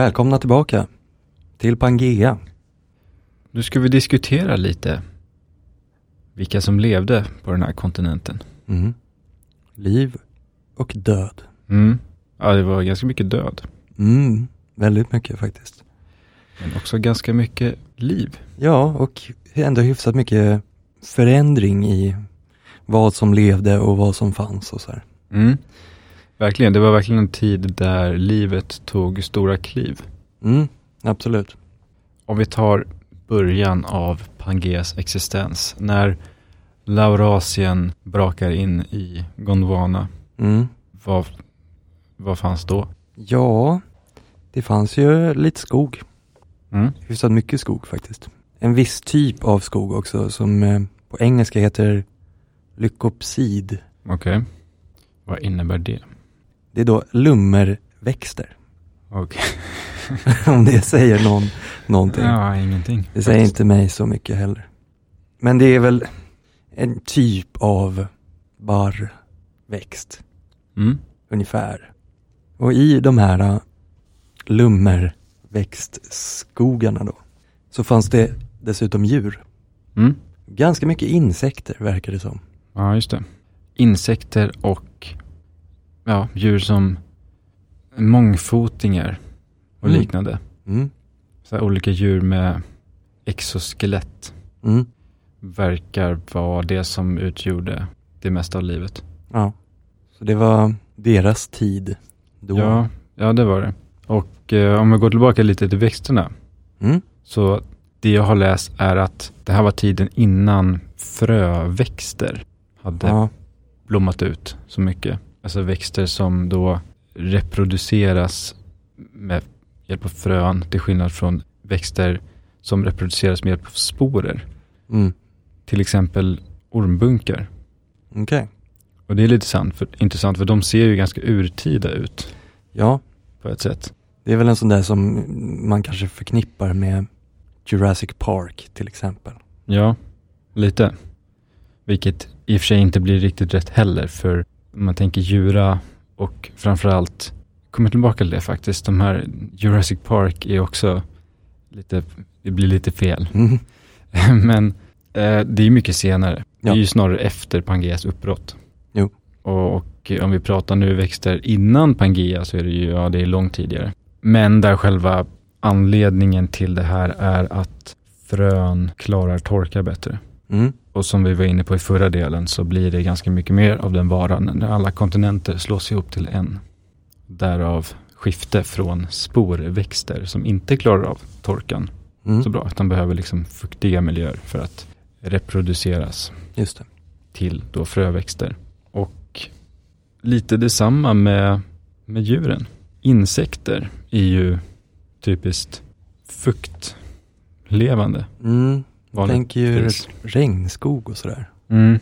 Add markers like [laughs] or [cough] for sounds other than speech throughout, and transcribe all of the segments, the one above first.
Välkomna tillbaka till Pangea. Nu ska vi diskutera lite vilka som levde på den här kontinenten. Mm. Liv och död. Mm. Ja, det var ganska mycket död, Mm. Väldigt mycket faktiskt. men också ganska mycket liv. Ja, och ändå hyfsat mycket förändring i vad som levde och vad som fanns och så här. Mm. Verkligen, det var verkligen en tid där livet tog stora kliv. Mm, absolut. Om vi tar början av Pangeas existens, när Laurasien brakar in i Gondwana, Mm. vad, vad fanns då? Ja, det fanns ju lite skog. Mm. Hyfsat mycket skog faktiskt. En viss typ av skog också som eh, på engelska heter lycopsid. Okej, vad innebär det? Det är då lummerväxter. Okej. [laughs] Om det säger någon någonting. Ja, ingenting. Det säger inte mig så mycket heller. Men det är väl en typ av barrväxt, Mm. ungefär. Och i de här äh, lummerväxtskogarna då, så fanns det dessutom djur. Mm. Ganska mycket insekter verkar det som. Ja, just det. Insekter och ja, djur som mångfotingar och Mm. liknande. Mm. Så olika djur med exoskelett Mm. verkar vara det som utgjorde det mesta av livet. Ja. Så det var deras tid då. Ja, ja, det var det. Och eh, om vi går tillbaka lite till växterna. Mm. Så det jag har läst är att det här var tiden innan fröväxter hade Ja. blommat ut så mycket. Alltså växter som då reproduceras med hjälp av frön till skillnad från växter som reproduceras med hjälp av sporer. Mm. Till exempel ormbunkar. Okej. Och det är lite sant för, intressant för de ser ju ganska urtida ut Ja, på ett sätt. det är väl en sån där som man kanske förknippar med Jurassic Park till exempel. Ja, lite. Vilket i och för sig inte blir riktigt rätt heller för man tänker djura och framförallt, kommer tillbaka till det faktiskt, de här Jurassic Park är också lite, det blir lite fel. Mm. [laughs] Men eh, det är mycket senare. Det Ja. är ju snarare efter Pangeas uppbrott. Jo. Och, och om vi pratar nu växter innan Pangea så är det ju, ja det är långt tidigare. Men där själva anledningen till det här är att frön klarar torka bättre. Mm. Och som vi var inne på i förra delen så blir det ganska mycket mer av den varan när alla kontinenter slås ihop till en. Därav skifte från sporväxter som inte klarar av torkan Mm. så bra, utan behöver liksom fuktiga miljöer för att reproduceras Just det. till då fröväxter. Och lite detsamma med, med djuren. Insekter är ju typiskt fuktlevande. Mm. Vanligt tänker ju finns. regnskog och sådär. Mm.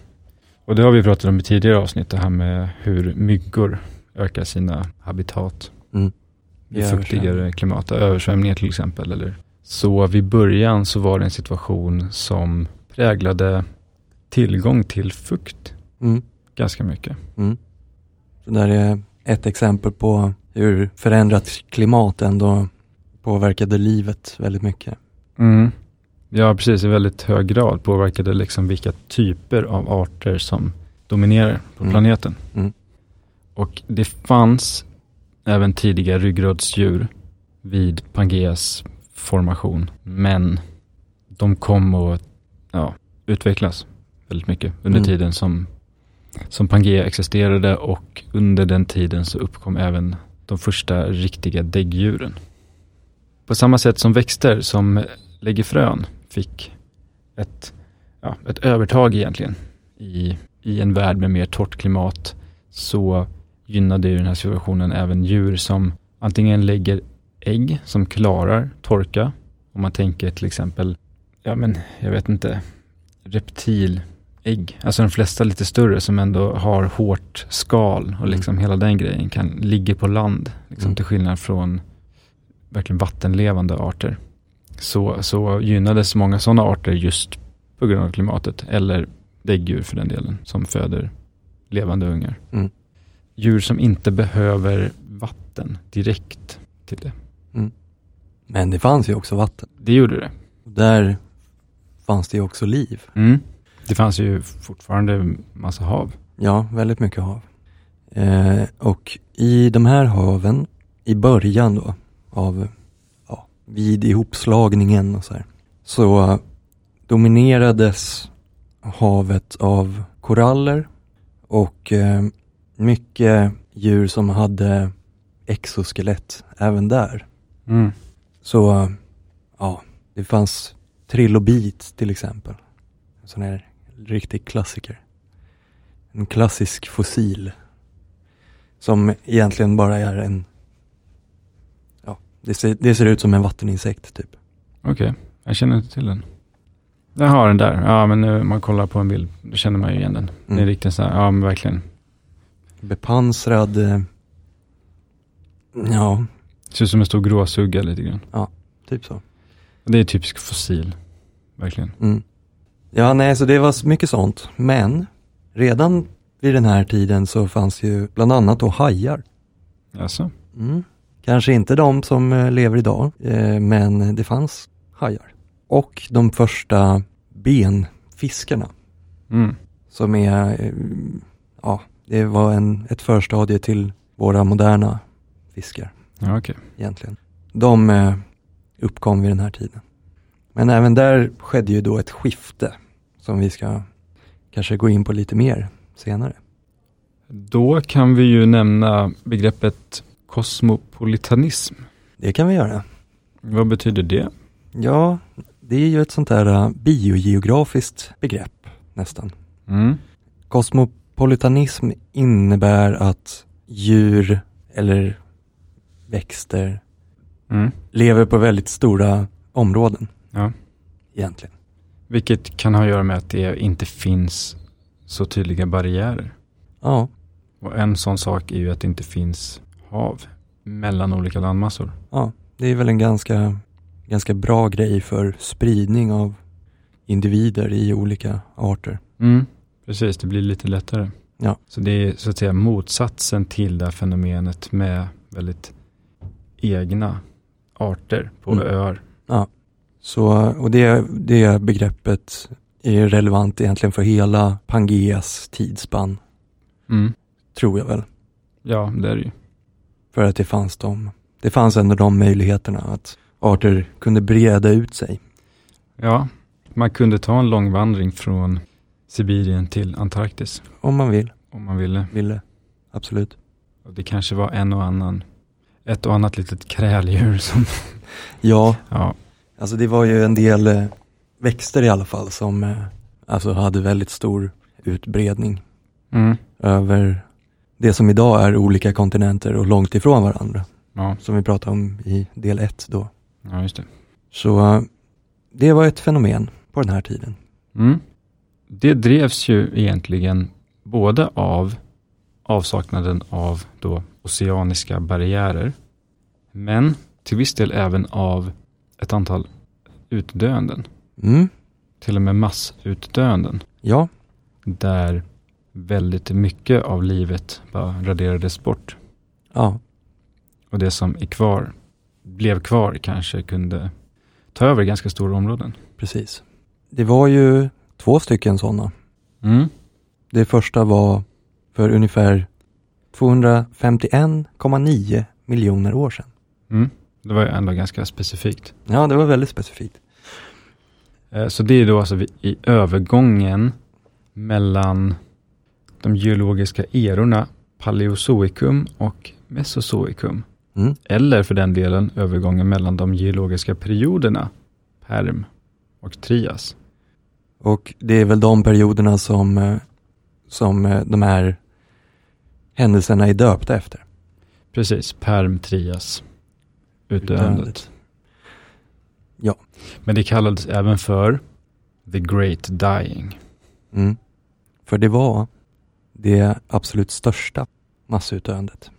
Och det har vi pratat om i tidigare avsnitt, det här med hur myggor ökar sina habitat Mm. i fuktigare klimat, översvämningar till exempel. Eller. Så vid början så var det en situation som präglade tillgång till fukt Mm. ganska mycket. Mm. Så där är ett exempel på hur förändrat klimat ändå påverkade livet väldigt mycket. Mm. Ja, precis. I väldigt hög grad påverkade liksom vilka typer av arter som dominerar på Mm. planeten. Mm. Och det fanns även tidiga ryggradsdjur vid Pangeas formation. Men de kom att ja, utvecklas väldigt mycket under Mm. tiden som, som Pangea existerade och under den tiden så uppkom även de första riktiga däggdjuren. På samma sätt som växter som lägger frön fick ett, ja, ett övertag egentligen i, i en värld med mer torrt klimat så gynnade ju den här situationen även djur som antingen lägger ägg som klarar torka. Om man tänker till exempel, ja men jag vet inte, reptilägg. Alltså de flesta lite större som ändå har hårt skal och liksom hela den grejen kan ligga på land. Liksom, Mm. Till skillnad från verkligen vattenlevande arter. Så, så gynnades många sådana arter just på grund av klimatet. Eller däggdjur för den delen, som föder levande ungar. Mm. Djur som inte behöver vatten direkt till det. Mm. Men det fanns ju också vatten. Det gjorde det. Och där fanns det ju också liv. Mm. Det fanns ju fortfarande massa hav. Ja, väldigt mycket hav. Eh, och i de här haven, i början då, av, vid ihopslagningen och så här, så dominerades havet av koraller och eh, mycket djur som hade exoskelett även där. Mm. Så ja, det fanns trilobit till exempel. En sån här riktig klassiker. En klassisk fossil. Som egentligen bara är en, det ser, det ser ut som en vatteninsekt typ. Okej, jag känner inte till den. Jag har den där. Ja, men nu man kollar på en bild, då känner man ju igen den. Det är Mm. riktigt så här, ja men verkligen. Bepansrad, eh, ja, Ser ut som en stor gråsugga lite grann. typ så. Det är typisk fossil. Verkligen. Mm. Ja, nej, så det var mycket sånt. Men redan vid den här tiden så fanns ju bland annat då hajar. Alltså. Mm. Kanske inte de som eh, lever idag, eh, men det fanns hajar. Och de första benfiskarna Mm. som är, eh, ja, det var en, ett förstadie till våra moderna fiskar Ja, okej. egentligen. De uppkom vid den här tiden. Men även där skedde ju då ett skifte som vi ska kanske gå in på lite mer senare. Då kan vi ju nämna begreppet kosmopolitanism. Det kan vi göra. Vad betyder det? Ja, det är ju ett sånt där eh, biogeografiskt begrepp nästan. Mm. Kosmopolitanism innebär att djur eller växter Mm. lever på väldigt stora områden Ja. egentligen. Vilket kan ha att göra med att det inte finns så tydliga barriärer. Ja, Och en sån sak är ju att det inte finns hav mellan olika landmassor. ja, det är väl en ganska, ganska bra grej för spridning av individer i olika arter. Mm. Precis, det blir lite lättare. Ja. Så det är så att säga motsatsen till det här fenomenet med väldigt egna arter på Mm. öar. Så, och det, det begreppet är relevant egentligen för hela Pangeas tidsspann, Mm. tror jag väl. Ja, det är det ju. För att det fanns de, det fanns ändå de möjligheterna att arter kunde breda ut sig. Ja, man kunde ta en lång vandring från Sibirien till Antarktis Om man vill, om man ville. ville. Absolut. Och det kanske var en och annan, ett och annat litet kräldjur som, [laughs] Ja, ja, alltså det var ju en del eh, växter i alla fall som eh, alltså hade väldigt stor utbredning mm. över det som idag är olika kontinenter och långt ifrån varandra. ja, Som vi pratade om i del ett då. ja, just det. Så eh, det var ett fenomen på den här tiden. Mm. Det drevs ju egentligen både av avsaknaden av då oceaniska barriärer, men till viss del även av ett antal utdöenden, Mm, till och med massutdöenden, ja, där väldigt mycket av livet bara raderades bort. ja, Och det som är kvar, blev kvar kanske kunde ta över ganska stora områden. precis. Det var ju två stycken sådana. Mm. Det första var för ungefär 251,9 miljoner år sedan. Mm. Det var ju ändå ganska specifikt. Ja, det var väldigt specifikt. Eh, Så det är då alltså i övergången mellan de geologiska erorna Paleozoikum och Mesozoikum. Mm. Eller för den delen övergången mellan de geologiska perioderna Perm och Trias. Och det är väl de perioderna som, eh, som eh, de här händelserna är döpta efter. Precis, Perm, Trias, utdöendet. Utdöendet. Ja. Men det kallades även för The Great Dying. Mm. För det var det absolut största massutdöendet.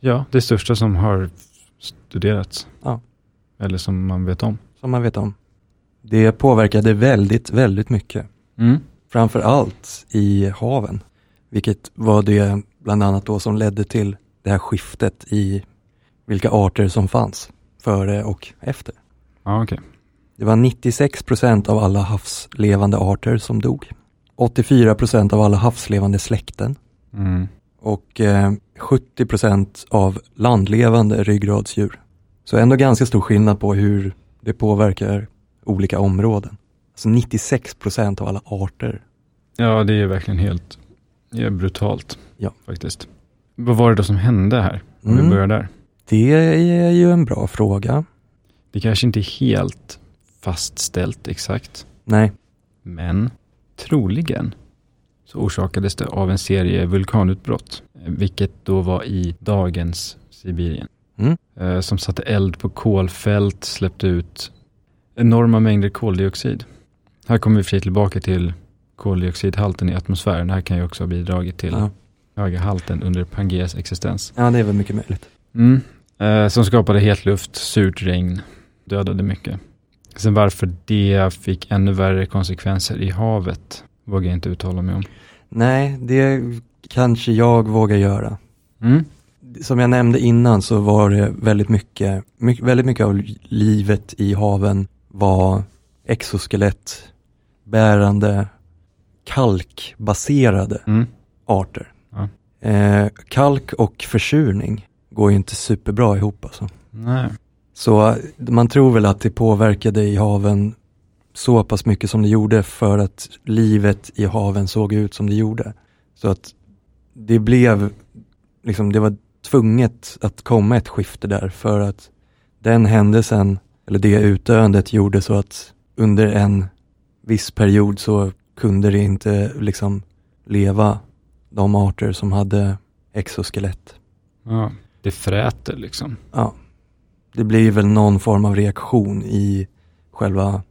Ja, det största som har studerats. Ja. Eller som man vet om. Som man vet om. Det påverkade väldigt, väldigt mycket. Mm. Framför allt i haven. Vilket var det bland annat då som ledde till det här skiftet i vilka arter som fanns. före och efter. Ja, okej. Det var 96 procent av alla havslevande arter som dog. 84 procent av alla havslevande släkten Mm. och eh, 70 procent av landlevande ryggradsdjur. Så ändå ganska stor skillnad på hur det påverkar olika områden. Alltså 96 procent av alla arter. Ja, det är verkligen helt det är brutalt. Ja. Faktiskt. Vad var det då som hände här? Om Mm. vi börjar där. Det är ju en bra fråga. Det kanske inte är helt fastställt exakt. Nej, Men troligen så orsakades det av en serie vulkanutbrott. eh, Vilket då var i dagens Sibirien. Mm. Eh, Som satte eld på kolfält, släppte ut enorma mängder koldioxid. Här kommer vi för sig tillbaka till koldioxidhalten i atmosfären. Det här kan ju också ha bidragit till ja. höga halten under Pangeas existens. ja det är väl mycket möjligt. Mm. Eh, som skapade hetluft, surt regn, dödade mycket. Sen varför det fick ännu värre konsekvenser i havet vågar jag inte uttala mig om. Nej, det kanske jag vågar göra. Mm. Som jag nämnde innan så var det väldigt mycket, mycket, väldigt mycket av livet i haven var exoskelett, bärande, kalkbaserade Mm. arter. Ja. Eh, kalk och försurning går ju inte superbra ihop alltså. Nej. Så man tror väl att det påverkade i haven så pass mycket som det gjorde för att livet i haven såg ut som det gjorde. Så att det blev, liksom det var tvunget att komma ett skifte där för att den händelsen, eller det utdöendet gjorde så att under en viss period så kunde det inte liksom leva de arter som hade exoskelett. Ja. Det fräter liksom. Ja, det blir väl någon form av reaktion i själva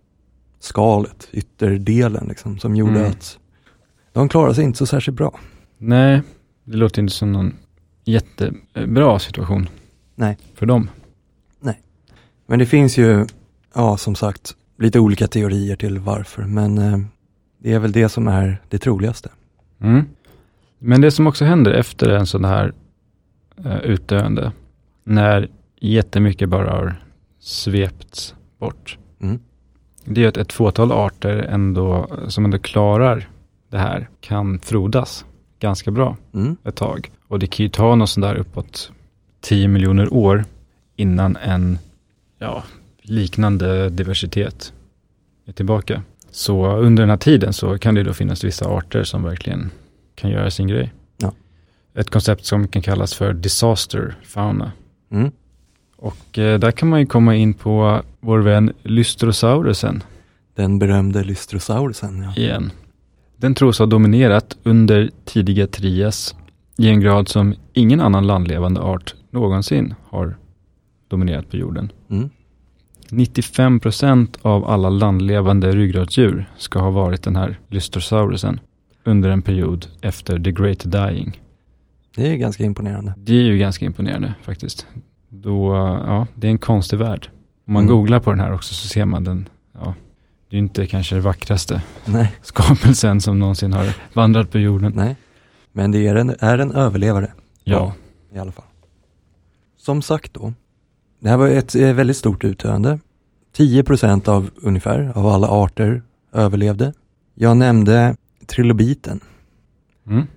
skalet, ytterdelen liksom, som gjorde Mm. att de klarade sig inte så särskilt bra. Nej, det låter inte som någon jättebra situation. Nej. För dem. Men det finns ju, ja som sagt, lite olika teorier till varför, men eh, det är väl det som är det troligaste. Mm. Men det som också händer efter en sån här eh, utdöende, när jättemycket bara har svepts bort, Mm. det är att ett fåtal arter ändå, som ändå klarar det här kan frodas ganska bra Mm. ett tag. Och det kan ju ta något sånt där uppåt 10 miljoner år innan en ja, liknande diversitet är tillbaka. Så under den här tiden så kan det då finnas vissa arter som verkligen kan göra sin grej. Ja. Ett koncept som kan kallas för disaster fauna. Mm. Och eh, där kan man ju komma in på vår vän Lysthrosaurusen Den berömde Lysthrosaurusen, ja. igen. Den tros ha dominerat under tidiga Trias i en grad som ingen annan landlevande art någonsin har dominerat på jorden. Mm. 95 procent av alla landlevande ryggradsdjur ska ha varit den här Lysthrosaurusen under en period efter the great dying. Det är ganska imponerande. Det är ju ganska imponerande faktiskt. Då, ja, det är en konstig värld. Om man Mm. googlar på den här också så ser man den, ja, det är inte kanske det vackraste Nej, [laughs] skapelsen som någonsin har vandrat på jorden. nej. Men det är en, är en överlevare Ja, i alla fall. Som sagt då, det här var ett väldigt stort utdöende. 10 procent av ungefär av alla arter överlevde. Jag nämnde trilobiten. mm.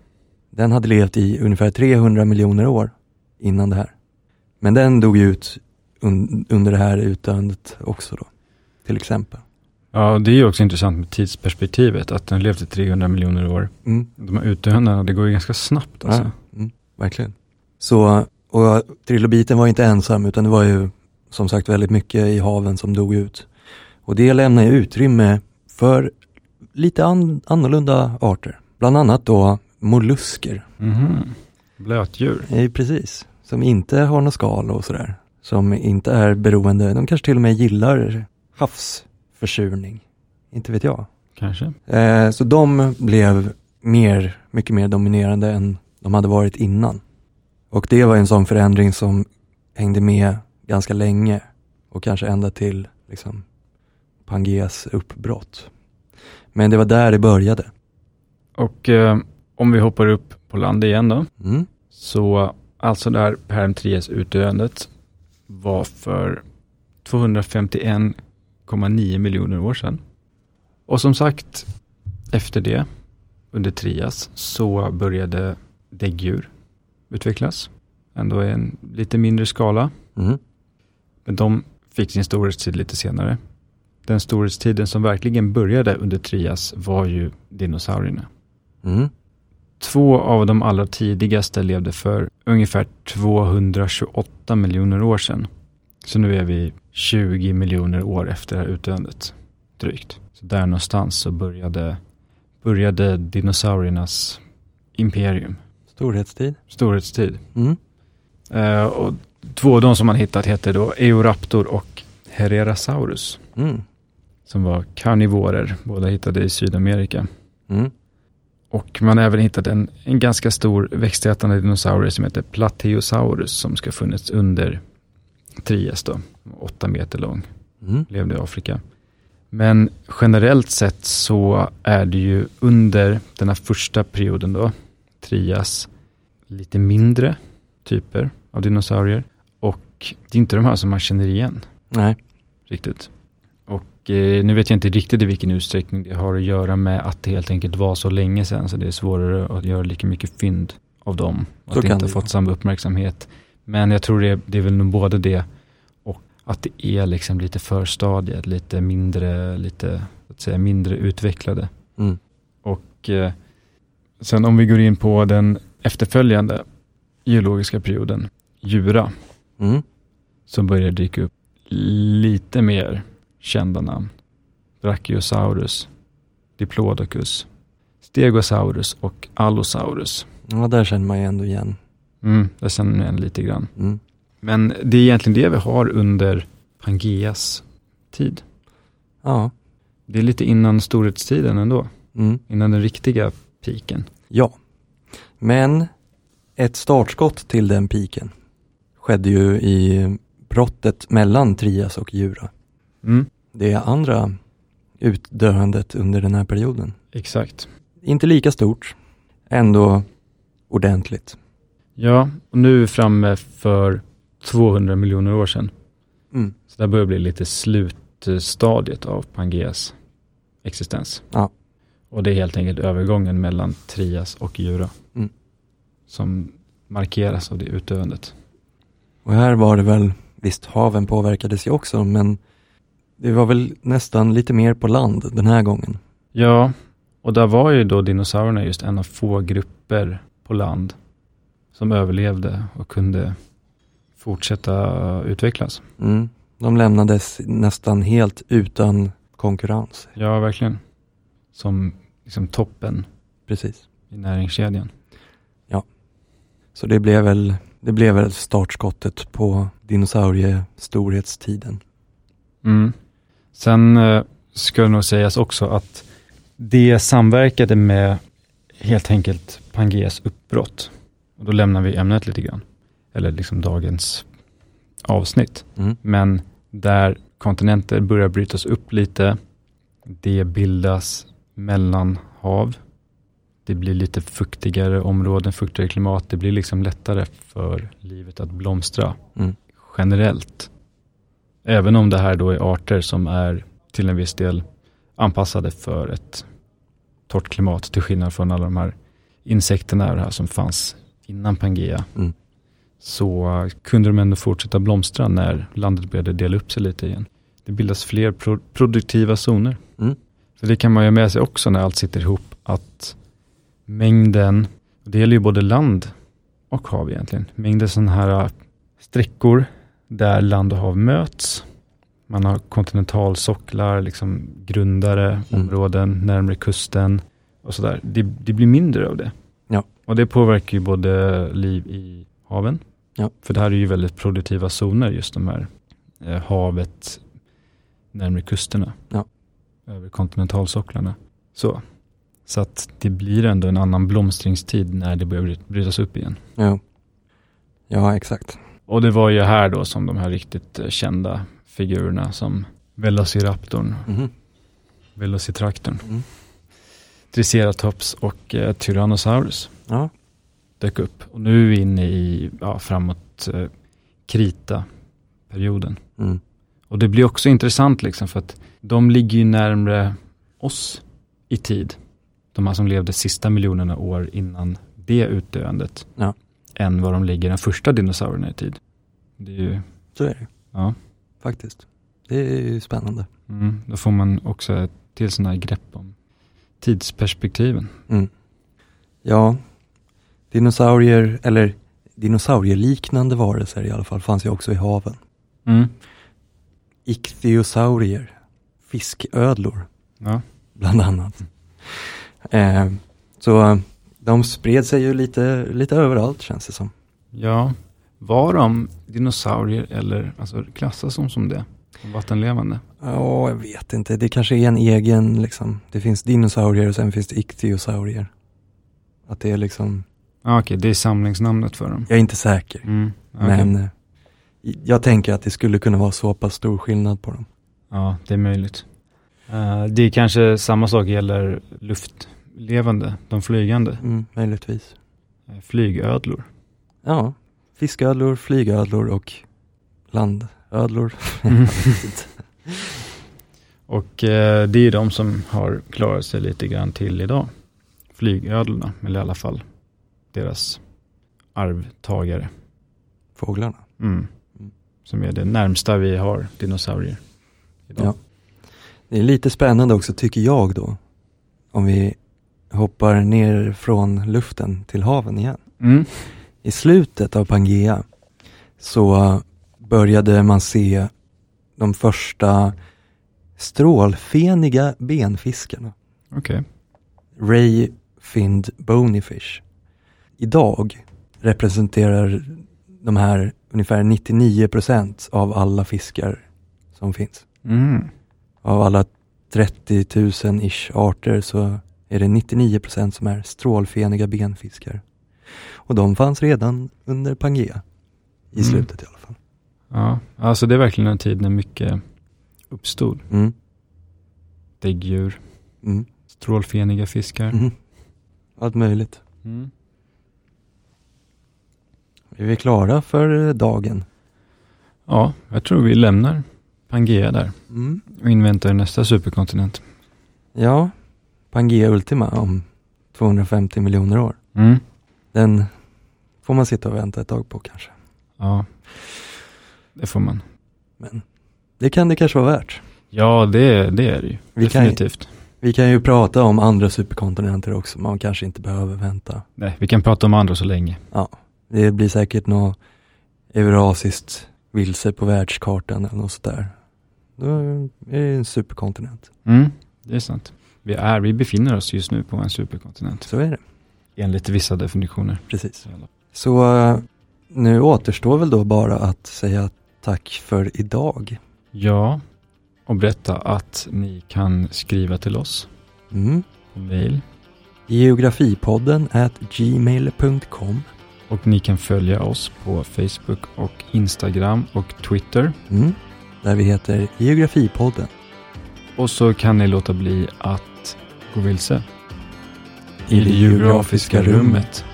Den hade levt i ungefär 300 miljoner år innan det här. Men den dog ju ut un under det här utdöendet också då, till exempel. ja det är ju också intressant med tidsperspektivet, att den levt i 300 miljoner år. Mm. De här utdöendena, det går ju ganska snabbt alltså. Ja, mm, verkligen. Så, och trilobiten var inte ensam utan det var ju som sagt väldigt mycket i haven som dog ut. Och det lämnar ju utrymme för lite an annorlunda arter. Bland annat då mollusker, Mhm. Blötdjur. eh, precis, som inte har något skal och sådär. Som inte är beroende, de kanske till och med gillar havsförsurning. Inte vet jag. Kanske. Eh, så de blev mer, mycket mer dominerande än de hade varit innan. Och det var en sån förändring som hängde med ganska länge och kanske ända till liksom, Pangeas uppbrott. Men det var där det började. Och eh, om vi hoppar upp på land igen då. Mm. Så alltså där perm 3 utdöendet var för 251,9 miljoner år sedan. Och som sagt, efter det, under Trias, så började däggdjur utvecklas. Ändå i en lite mindre skala. Mm. Men de fick sin storhetstid lite senare. Den storhetstiden som verkligen började under Trias var ju dinosaurierna. Mm. Två av de allra tidigaste levde för ungefär 228 miljoner år sedan. Så nu är vi 20 miljoner år efter det här utdöendet. Drygt. Så där någonstans så började, började dinosauriernas imperium. Storhetstid. Storhetstid. Mm. Eh, och två av de som man hittat heter då Eoraptor och Herrerasaurus. Mm. Som var karnivorer, båda hittade i Sydamerika. Mm. Och man har även hittat en, en ganska stor växtätande dinosaurie som heter Plateosaurus som ska ha funnits under Trias då, åtta meter lång, Mm. levde i Afrika. Men generellt sett så är det ju under den här första perioden då, Trias, lite mindre typer av dinosaurier. Och det är inte de här som man känner igen Nej. riktigt. Och eh, nu vet jag inte riktigt i vilken utsträckning det har att göra med att det helt enkelt var så länge sedan så det är svårare att göra lika mycket fynd av dem. Att det inte det fått samma uppmärksamhet. Men jag tror det, det är väl nog både det och att det är liksom lite förstadiet, lite mindre, lite, att säga, mindre utvecklade. Mm. Och eh, sen om vi går in på den efterföljande geologiska perioden, Jura, Mm. så börjar dyka upp lite mer kända namn. Brachiosaurus, Diplodocus, Stegosaurus och Allosaurus. Ja, där känner man ju ändå igen. Mm, det känner jag igen lite grann. Mm. Men det är egentligen det vi har under Pangeas tid. Ja. Det är lite innan storhetstiden ändå, Mm. innan den riktiga piken. Ja. Men ett startskott till den piken skedde ju i brottet mellan Trias och Jura. Mm, Det andra utdöendet under den här perioden. exakt. Inte lika stort, ändå ordentligt. Ja, och nu är vi framme för 200 miljoner år sedan. Mm. Så det börjar bli lite slutstadiet av Pangeas existens. Ja. Och det är helt enkelt övergången mellan Trias och Jura. Mm. Som markeras av det utdöendet. Och här var det väl, visst haven påverkades ju också, men det var väl nästan lite mer på land den här gången. Ja, och där var ju då dinosaurierna just en av få grupper på land som överlevde och kunde fortsätta utvecklas. Mm. De lämnades nästan helt utan konkurrens. Ja, verkligen. Som liksom toppen Precis. i näringskedjan. Så det blev väl, det blev väl startskottet på dinosauriestorhetstiden. Mm. Sen eh, ska det nog sägas också att det samverkade med helt enkelt Pangeas uppbrott. Och då lämnar vi ämnet lite grann. Eller liksom dagens avsnitt. Mm. Men där kontinenter börjar brytas upp lite. Det bildas mellanhav. Det blir lite fuktigare områden, fuktigare klimat. Det blir liksom lättare för livet att blomstra Mm. generellt. Även om det här då är arter som är till en viss del anpassade för ett torrt klimat till skillnad från alla de här insekterna och det här som fanns innan Pangea. Mm. Så kunde de ändå fortsätta blomstra när landet började dela upp sig lite igen. Det bildas fler pro- produktiva zoner. Mm. Så det kan man ju med sig också när allt sitter ihop att mängden, det gäller ju både land och hav egentligen, mängden sådana här sträckor där land och hav möts. Man har kontinentalsocklar, liksom grundare Mm. områden närmare kusten och sådär. Det, det blir mindre av det. Ja. Och det påverkar ju både liv i haven. Ja. För det här är ju väldigt produktiva zoner, just de här eh, havet närmare kusterna. Ja. Över kontinentalsocklarna. Så. Så att det blir ändå en annan blomstringstid när det börjar bry- brytas upp igen. Ja. ja, exakt. Och det var ju här då som de här riktigt eh, kända figurerna som Velociraptorn, Mhm. Velocitraktorn, Mm. Triceratops och eh, Tyrannosaurus Ja. dök upp. Och nu är vi inne i, ja, framåt eh, Krita-perioden. Mm. Och det blir också intressant liksom för att de ligger ju närmre oss i tid. De här som levde sista miljonerna år innan det utdöendet. Ja. Än vad de ligger den första dinosaurierna i tid. Det är ju, Så är det ja. faktiskt. Det är ju spännande. Mm, då får man också ett till sådana här grepp om tidsperspektiven. Mm. Ja, dinosaurier, eller dinosaurieliknande varelser i alla fall, fanns ju också i haven. Mm. Ichthyosaurier, fisködlor Ja. bland annat. Eh, så eh, de spred sig ju lite, lite överallt känns det som. ja, var de dinosaurier eller alltså, klassas de som det? Som vattenlevande? Ja, jag vet inte. Det kanske är en egen liksom. Det finns dinosaurier och sen finns det ichthyosaurier. Att det är liksom, Ja, okej, det är samlingsnamnet för dem. jag är inte säker. Mm. okej. Men eh, jag tänker att det skulle kunna vara så pass stor skillnad på dem. Ja, det är möjligt. Eh, det är kanske samma sak gäller luftlevande, de flygande. Mm, möjligtvis. Eh, Flygödlor. Ja, fisködlor, flygödlor och landödlor. Mm. [laughs] Och eh, det är de som har klarat sig lite grann till idag. Flygödlorna, eller i alla fall deras arvtagare. Fåglarna. Mm. Mm. Som är det närmsta vi har dinosaurier. Idag. Ja. Det är lite spännande också tycker jag då. Om vi hoppar ner från luften till haven igen. Mm. I slutet av Pangea så började man se de första strålfeniga benfiskarna. Okej. Ray Finned Bonyfish. Idag representerar de här ungefär 99% av alla fiskar som finns. Mm. Av alla 30 000-ish arter så är det 99% som är strålfeniga benfiskar. Och de fanns redan under Pangea. I Mm. slutet i alla fall. Ja, alltså det är verkligen en tid när mycket uppstod. Mm. Däggdjur, Mm. strålfeniga fiskar. Mm. Allt möjligt. Mm. Är vi klara för eh, dagen? Ja, jag tror vi lämnar Pangea där Mm. och inväntar nästa superkontinent. Ja, Pangea Ultima om 250 miljoner år. Mm. Den får man sitta och vänta ett tag på kanske. Ja, det får man. Men det kan det kanske vara värt. Ja, det, det är det ju. Vi kan- Definitivt. Vi kan ju prata om andra superkontinenter också. Man kanske inte behöver vänta. Nej, vi kan prata om andra så länge. Det blir säkert något eurasiskt vilse på världskartan eller något sådär. Då är det en superkontinent. Mm, det är sant. Vi, är, vi befinner oss just nu på en superkontinent. Så är det, Enligt vissa definitioner. precis. Så eh, nu återstår väl då bara att säga tack för idag. Ja, och berätta att ni kan skriva till oss Mm. på mail. Geografipodden at gmail.com Och ni kan följa oss på Facebook och Instagram och Twitter. mm. Där vi heter Geografipodden. Och så kan ni låta bli att gå vilse. I det geografiska rummet.